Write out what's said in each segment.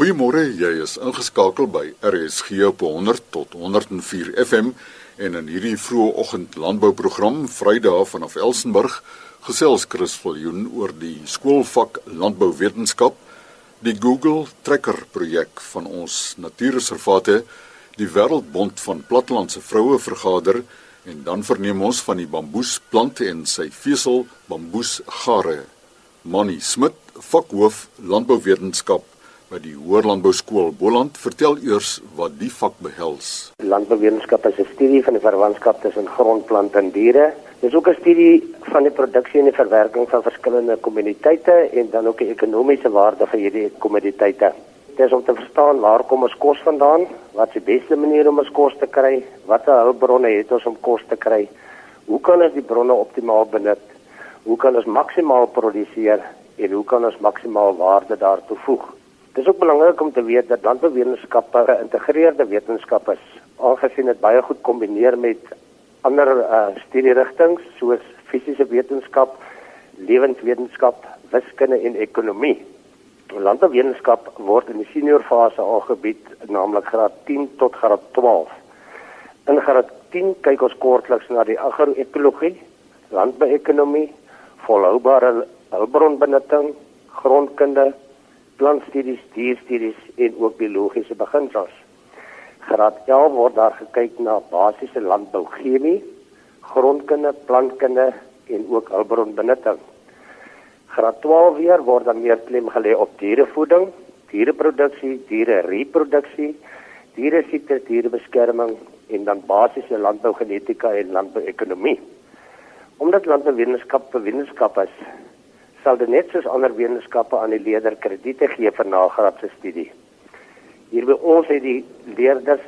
Goeiemôre, jy is ingeskakel by RSG op 100 tot 104 FM en in hierdie vroeë oggend landbouprogram Vrydag vanaf Elsenburg gesels Chris Viljoen oor die skoolvak landbouwetenskap, die Google Tracker projek van ons natuurreservate, die Wêreldbond van Plattelandse Vroue vergader en dan verneem ons van die bamboesplant en sy vesel bamboesgare. Manny Smit, vakhoof landbouwetenskap by die Hoërlandbou Skool Boland, vertel eers wat die vak behels. Landbouwetenskap is 'n studie van die verwantskap tussen grondplante en diere. Dit is ook 'n studie van die produksie en die verwerking van verskillende kommoditeite en dan ook die ekonomiese waarde van hierdie kommoditeite. Dit is om te verstaan waar kom ons kos vandaan, wat is die beste manier om ons kos te kry, watter hulpbronne het ons om kos te kry, hoe kan ons die bronne optimaal benut, hoe kan ons maksimaal produseer en hoe kan ons maksimaal waarde daartoe voeg. Dit is ook belangrik om te weet dat landbouwetenskappe 'n geïntegreerde wetenskap is, aangesien dit baie goed kombineer met ander uh, studierigtinge soos fisiese wetenskap, lewenswetenskap, wiskunde en ekonomie. Landbouwetenskap word in die senior fase aangebied, naamlik graad 10 tot graad 12. In graad 10 kyk ons kortliks na die agroekologie, landbouekonomie, volhoubare hulpbronbenutting, grondkunde, plantstudies, dierstudies en ook biologiese beginsels. Graad 11 word daar gekyk na basiese landbouchemie, grondkunde, plantkunde en ook hulpbronbenutting. Graad 12 weer word dan meer klem gelê op dierevoeding, diereproduksie, dierereproduksie, diere siekte, dierebeskerming en dan basiese landbougenetika en landbouekonomie. Omdat landbouwetenskap 'n wetenskap is, sal dit net soos ander wetenskappe aan die leerder krediete gee vir nagraadse studie. Hier by ons het die leerders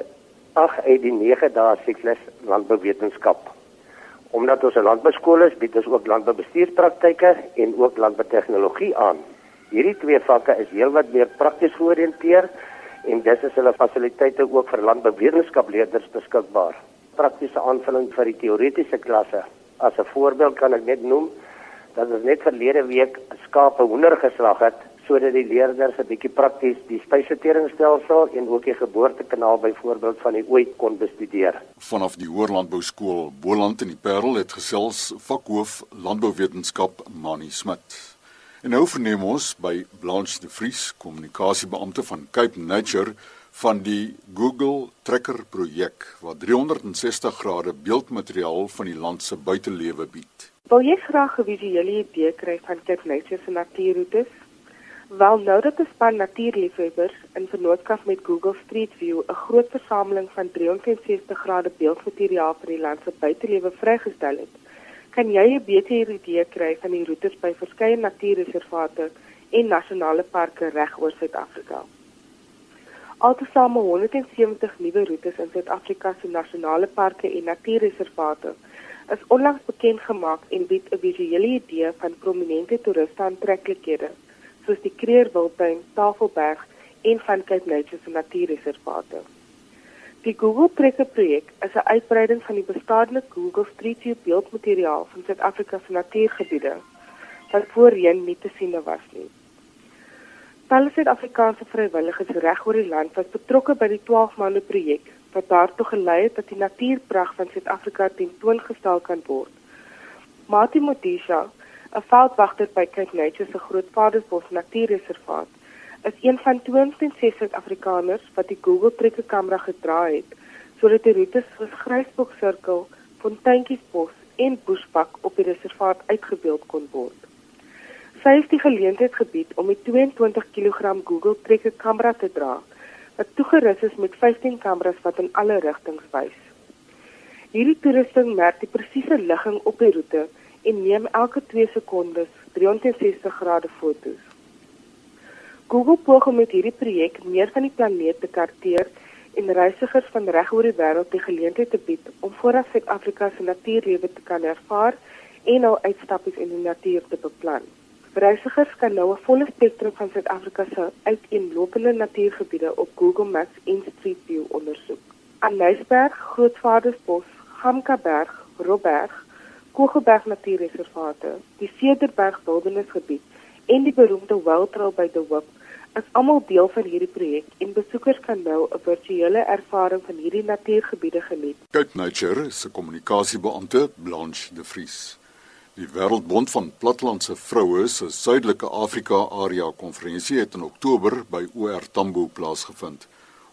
8 uit die 9 dae siklus landbouwetenskap. Omdat ons 'n landbouskool is, bied ons ook landboubestuurspraktyke en ook landboutegnologie aan. Hierdie twee vakke is heelwat meer prakties georiënteer en dis is hulle fasiliteite ook vir landbouwetenskapleerders beskikbaar. Praktiese aanvulling vir die teoretiese klasse. As 'n voorbeeld kan ek net noem dat ons net verlede week skape hoender geslag het sodat die leerders 'n bietjie prakties die spysverteringsstelsel en ook die geboortekanaal byvoorbeeld van die ooi kon bestudeer. Vanaf die Hoërlandbou Skool Boland in die Parel het gesels vakhoof landbouwetenskap Mani Smit. En nou verneem ons by Blanche de Vries, kommunikasiebeampte van Cape Nature van die Google Tracker projek wat 360 grade beeldmateriaal van die land se buitelewe bied. Wil jy graag 'n visuele idee kry van Nature se natuurroetes? Wel nou dat die span natuurliefhebbers in vennootskap met Google Street View 'n groot versameling van 360 grade beeldmateriaal vir die land se buitelewe vrygestel het, kan jy 'n beter idee kry van die roetes by verskeie natuurreservate en nasionale parke reg oor Suid-Afrika. Altesaame 170 nuwe roetes in Suid-Afrika se nasionale parke en natuurreservate is onlangs bekend gemaak en bied 'n visuele idee van prominente toeriste aantreklikhede soos die Kreerwiltuin, Tafelberg en van Cape Nature se natuurreservate. Die Google Tracker projek is 'n uitbreiding van die bestaande Google Street View beeldmateriaal van Suid-Afrika se natuurgebiede wat voorheen nie te sien was nie. Talle Suid-Afrikaanse vrywilligers reg oor die land was betrokke by die 12 maande projek wat daartoe gelei het dat die natuurpragt van Suid-Afrika tentoongestel kan word. Mati Modisha, 'n veldwagter by Cape Nature se Grootvadersbos Natuurreservaat, is een van 26 Suid-Afrikaners wat die Google trekkamera gedra het sodat die roetes soos Grysbok sirkel, Fonteintjiesbos en Bushbuck op die reservaat uitgebeeld kon word. Sy het die geleentheid gebied om die 22 kg Google trekkamera te dra wat toegerus is met 15 kameras wat in alle rigtings wys. Hierdie toerusting merk die presiese ligging op die roete en neem elke 2 sekondes 360 grade foto's. Google poog om met hierdie projek meer van die planeet te karteer en reisigers van reg oor die wêreld die geleentheid te bied om vooraf Suid-Afrika se natuurlewe te kan ervaar en al uitstappies in die natuur te beplan. Reisigers kan nou 'n volle spektrum van Suid-Afrika se uiteenlopende natuurgebiede op Google Maps en Street View ondersoek. Aanlysberg, Grootvadersbos, Gamkaberg, Robberg, Kogelberg Natuurreservate, die Cederberg Wildernisgebied en die beroemde Wild Trail by De Hoop is almal deel van hierdie projek en besoekers kan nou 'n virtuele ervaring van hierdie natuurgebiede geniet. Cape Nature se kommunikasiebeampte Blanche de Vries. Die Wêreldbond van Plattelandse Vroue se Suidelike Afrika Area Konferensie het in Oktober by OR Tambo plaasgevind.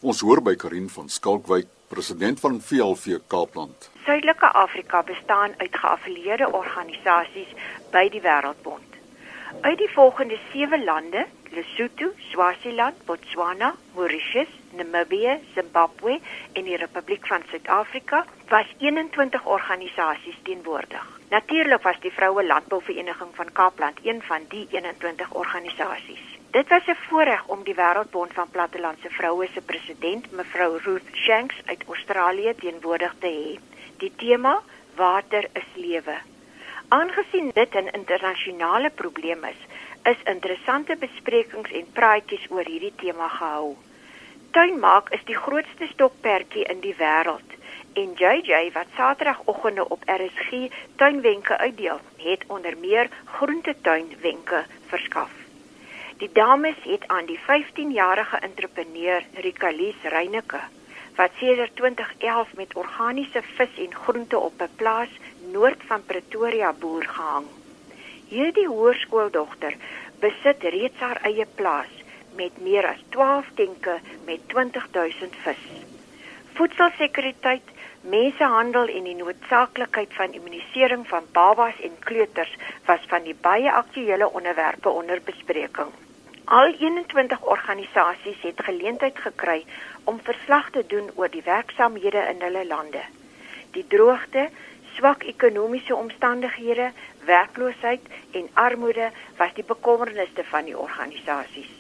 Ons hoor by Karin van Skalkwyk, president van VLV Kaapland. Suidelike Afrika bestaan uit geaffilieerde organisasies by die Wêreldbond. Uit die volgende 7 lande Lesotho, Swaziland, Botswana, Mauritius, Namibië, Zimbabwe en die Republiek van Suid-Afrika was 21 organisasies teenwoordig. Natuurlik was die Vroue Landbouvereniging van Kaapland een van die 21 organisasies. Dit was 'n voorreg om die Wêreldbond van Plattelandse Vroue se president, mevrou Ruth Shanks uit Australië teenwoordig te hê. Die tema: Water is lewe. Aangesien dit 'n internasionale probleem is, is interessante besprekings en praatjies oor hierdie tema gehou. Tuinmaak is die grootste stokperdjie in die wêreld en JJ wat Saterdagoggende op RSG tuinwenke uitdeel, het onder meer groentetuinwenke verskaf. Die dames het aan die 15-jarige entrepreneur Rikalies Reyneke wat sedert 2011 met organiese vis en groente op 'n plaas noord van Pretoria boer gehang. Hierdie hoërskooldogter besit reeds haar eie plaas met meer as 12 tenke met 20000 vis. Voedselsekuriteit, mensehandel en die noodsaaklikheid van immunisering van babas en kleuters was van die baie aktuelle onderwerpe onder bespreking. Al 21 organisasies het geleentheid gekry om verslag te doen oor die werksamehede in hulle lande. Die droogte, swak ekonomiese omstandighede, werkloosheid en armoede was die bekommernisse van die organisasies.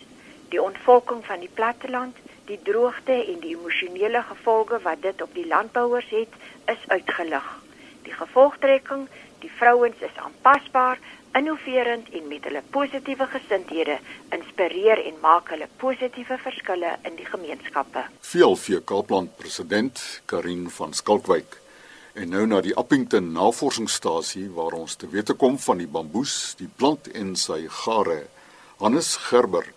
Die ontvolking van die platteland, die droogte en die emosionele gevolge wat dit op die landbouers het, is uitgelig. Die gevolgtrekking, die vrouens is aanpasbaar, innoverend en met hulle positiewe gesindhede inspireer en maak hulle positiewe verskille in die gemeenskappe. VLV Kaapland president Karin van Skalkwyk En nou na die Appington Navorsingsstasie waar ons te wete kom van die bamboes, die plant en sy gare. Hannes Gerber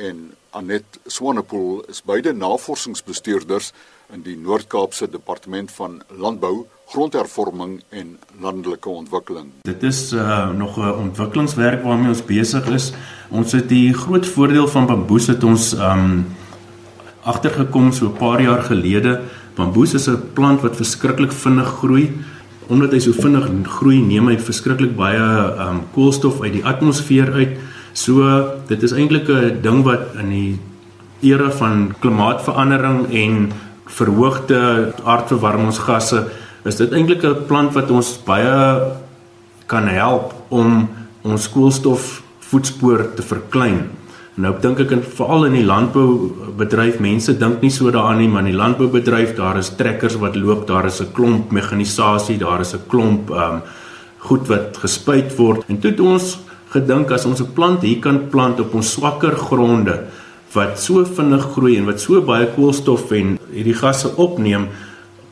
en Anet Swanepoel is beide navorsingsbestuurders in die Noord-Kaapse Departement van Landbou, Grondhervorming en Landelike Ontwikkeling. Dit is uh, nog 'n ontwikkelingswerk waarmee ons besig is. Ons het die groot voordeel van bamboes het ons um agtergekom so 'n paar jaar gelede Bamboes is 'n plant wat verskriklik vinnig groei. Omdat hy so vinnig groei, neem hy verskriklik baie um koolstof uit die atmosfeer uit. So dit is eintlik 'n ding wat in die era van klimaatsverandering en verhoogde aardverwarmingsgasse is dit eintlik 'n plant wat ons baie kan help om ons koolstofvoetspoor te verklein. Nou dink ek en veral in die landboubedryf mense dink nie so daaraan nie, maar in die landboubedryf daar is trekkers wat loop, daar is 'n klomp mekanisasie, daar is 'n klomp ehm um, goed wat gespuit word. En toe het ons gedink as ons 'n plant hier kan plant op ons swakker gronde wat so vinnig groei en wat so baie koolstof en hierdie gasse opneem,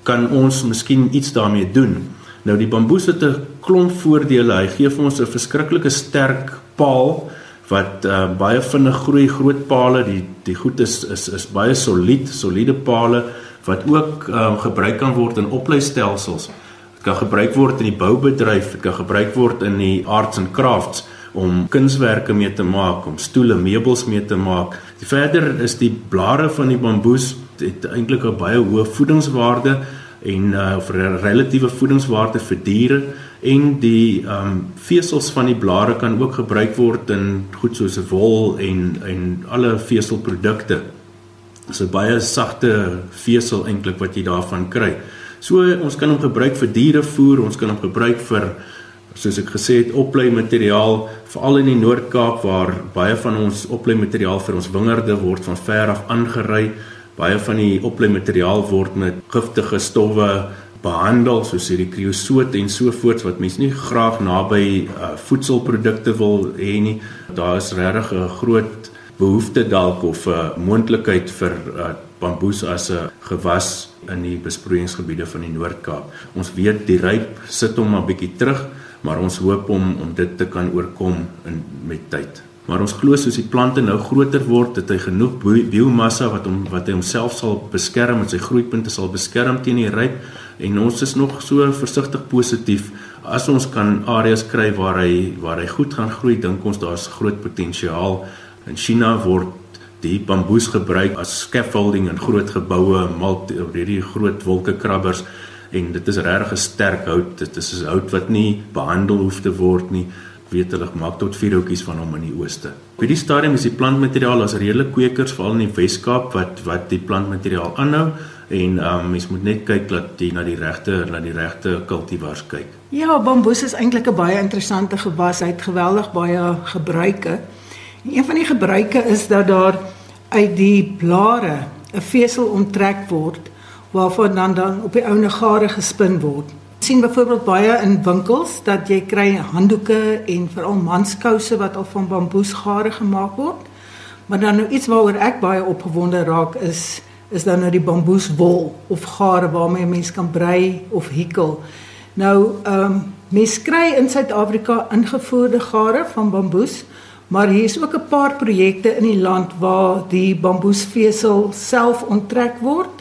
kan ons miskien iets daarmee doen. Nou die bamboes het 'n klomp voordele. Hy gee vir ons 'n verskriklike sterk paal wat uh, baie vinnig groei groot pale die die goed is is is baie solied soliede pale wat ook um, gebruik kan word in opleistelsels. Dit kan gebruik word in die boubedryf dit kan gebruik word in die arts and crafts om kunswerke mee te maak om stoele meubels mee te maak. Die verder is die blare van die bamboes het eintlik 'n baie hoë voedingswaarde en uh, of relatiewe voedingswaarde vir diere en die ehm um, vesels van die blare kan ook gebruik word in goed soos wol en en alle veselprodukte. Dis 'n baie sagte vesel eintlik wat jy daarvan kry. So ons kan hom gebruik vir dierevoer, ons kan hom gebruik vir soos ek gesê het oplei materiaal veral in die Noord-Kaap waar baie van ons oplei materiaal vir ons wingerde word van ver af aangery. Baie van die oplei materiaal word met giftige stowwe behandel soos hierdie kreosoot en so voorts wat mense nie graag naby uh, voedselprodukte wil hê nie. Daar is regtig 'n groot behoefte dalk of 'n uh, moontlikheid vir uh, bamboes as 'n gewas in die besproeiingsgebiede van die Noord-Kaap. Ons weet die ryp sit hom 'n bietjie terug, maar ons hoop om om dit te kan oorkom in met tyd. Maar ons glo soos die plante nou groter word, dat hy genoeg biomassa wat hom wat hy homself sal beskerm en sy groeipunte sal beskerm teen die ryp en ons is nog so versigtig positief as ons kan areas kry waar hy waar hy goed gaan groei, dink ons daar's groot potensiaal. In China word die bamboes gebruik as scaffolding in groot geboue, mal hierdie groot wolkekrabbers en dit is regtig 'n sterk hout. Dit is 'n hout wat nie behandel hoef te word nie. Weet hulle maak tot vier houtjies van hom in die ooste. By die stadium is die plantmateriaal as redelik kwekers veral in die Wes-Kaap wat wat die plantmateriaal aanhou en um, mens moet net kyk dat jy na die regte na die regte kultivars kyk. Ja, bamboes is eintlik 'n baie interessante gewas. Hy het geweldig baie gebruike. Een van die gebruike is dat daar uit die blare 'n vesel onttrek word waarvan dan dan op die ouene gare gespin word. Sien byvoorbeeld baie in winkels dat jy kry handdoeke en veral manskouse wat al van bamboesgare gemaak word. Maar dan nou iets waaroor ek baie opgewonde raak is is dan nou die bamboeswol of gare waarmee mense kan brei of hikkel. Nou ehm um, mense kry in Suid-Afrika ingevoerde gare van bamboes Maar hier is ook 'n paar projekte in die land waar die bamboesvesel self onttrek word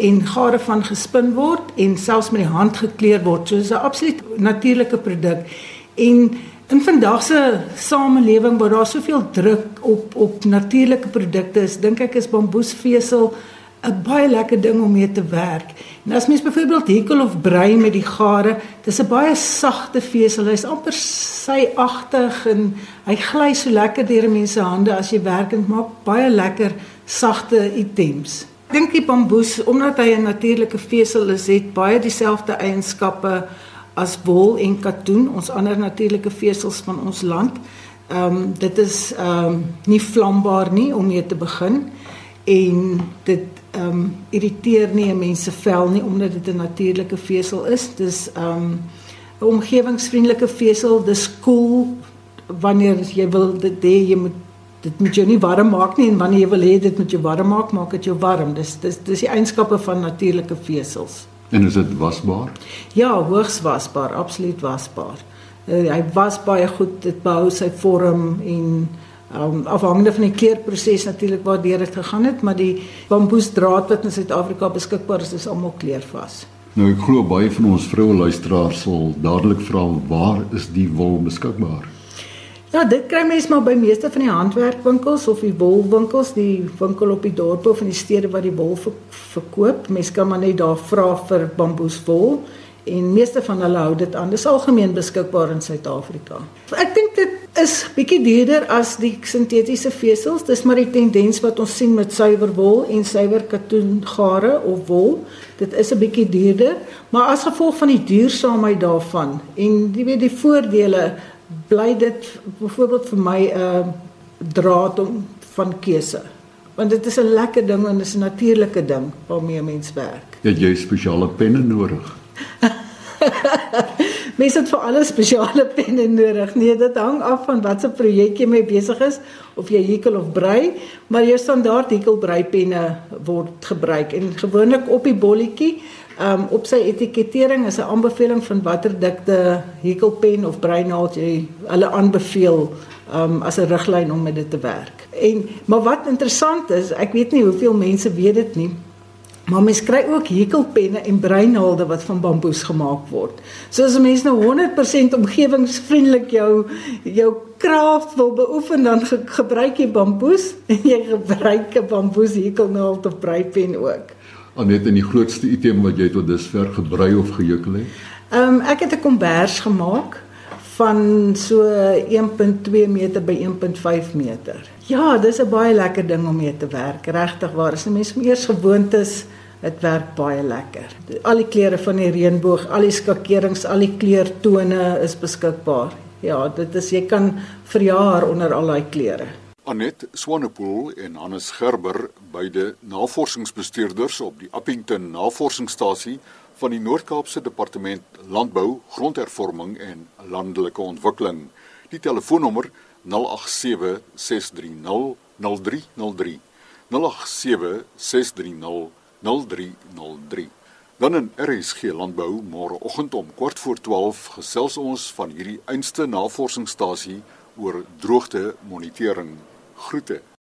en gare van gespin word en selfs met die hand gekleur word. So dis 'n absoluut natuurlike produk. En in vandag se samelewing waar daar soveel druk op op natuurlike produkte is, dink ek is bamboesvesel 'n baie lekker ding om mee te werk. En as mens byvoorbeeld hekel of brei met die gare, dis 'n baie sagte vesel. Hy's amper syagtig en hy gly so lekker deur mense se hande as jy werkend maak. Baie lekker sagte items. Dink die bamboes omdat hy 'n natuurlike vesel is, het baie dieselfde eienskappe as wol en katoen, ons ander natuurlike vesels van ons land. Ehm um, dit is ehm um, nie vlambaar nie om mee te begin en dit ehm um, irriteer nie mense vel nie omdat dit 'n natuurlike vesel is. Dis ehm um, 'n omgewingsvriendelike vesel. Dis koel cool wanneer jy wil dit hê jy moet dit moet jou nie warm maak nie en wanneer jy wil hê dit moet jou warm maak, maak dit jou warm. Dis dis dis die eienskappe van natuurlike vesels. En is dit wasbaar? Ja, hoogs wasbaar, absoluut wasbaar. Uh, hy was baie goed, dit behou sy vorm en um, afhangende van die kleurproses natuurlik waardeur dit gegaan het, maar die bamboesdraad wat in Suid-Afrika beskikbaar is, is almal kleurvas. Nou ek glo baie van ons vroue luisteraars sal dadelik vra waar is die wol beskikbaar? Ja, dit kry mens maar by meeste van die handwerkwinkels of die wolwinkels, die winkel op die dorpe of in die stede waar die wol verkoop. Mens kan maar net daar vra vir bamboeswol en meeste van hulle hou dit aan. Dit is algemeen beskikbaar in Suid-Afrika. Ek dink dit is bietjie duurder as die sintetiese vesels. Dis maar die tendens wat ons sien met suiwer wol en suiwer katoengare of wol. Dit is 'n bietjie duurder, maar as gevolg van die duursaamheid daarvan en jy weet die voordele bly dit byvoorbeeld vir my 'n uh, draad om van keuse. Want dit is 'n lekker ding en is 'n natuurlike ding waarmee 'n mens werk. Het jy spesiale penne nodig? Mens het vir alles spesiale penne nodig. Nee, dit hang af van watter projek jy mee besig is of jy hekel of brei, maar jou standaard hekel brei penne word gebruik en gewoonlik op die bolletjie Um op sy etikettering is 'n aanbeveling van watter dikte hekelpen of breinaald jy hulle aanbeveel um as 'n riglyn om met dit te werk. En maar wat interessant is, ek weet nie hoeveel mense weet dit nie, Maar mens kry ook hekelpenne en breinaalde wat van bamboes gemaak word. So as 'n mens nou 100% omgewingsvriendelik jou jou kraaf wil beoefen dan ge gebruik jy bamboes en jy gebruik 'n bamboes hekelnaald of breipen ook. Anet in die grootste item wat jy tot dusver gebrei of gehekel het? Ehm um, ek het 'n kombers gemaak van so 1.2 meter by 1.5 meter. Ja, dis 'n baie lekker ding om mee te werk. Regtig waar. As 'n mens meer gewoond is Dit werk baie lekker. Al die kleure van die reënboog, al die skakerings, al die kleurtone is beskikbaar. Ja, dit is jy kan verjaar onder al daai kleure. Anet Swanepoel en Hannes Gerber, beide navorsingsbestuurders op die Appington Navorsingsstasie van die Noord-Kaapse Departement Landbou, Grondhervorming en Landelike Ontwikkeling. Die telefoonnommer 087 630 0303 087 630 0303. Dan in RSG Landbou môreoggend om kort voor 12 gesels ons van hierdie einste navorsingsstasie oor droogte monitering. Groete.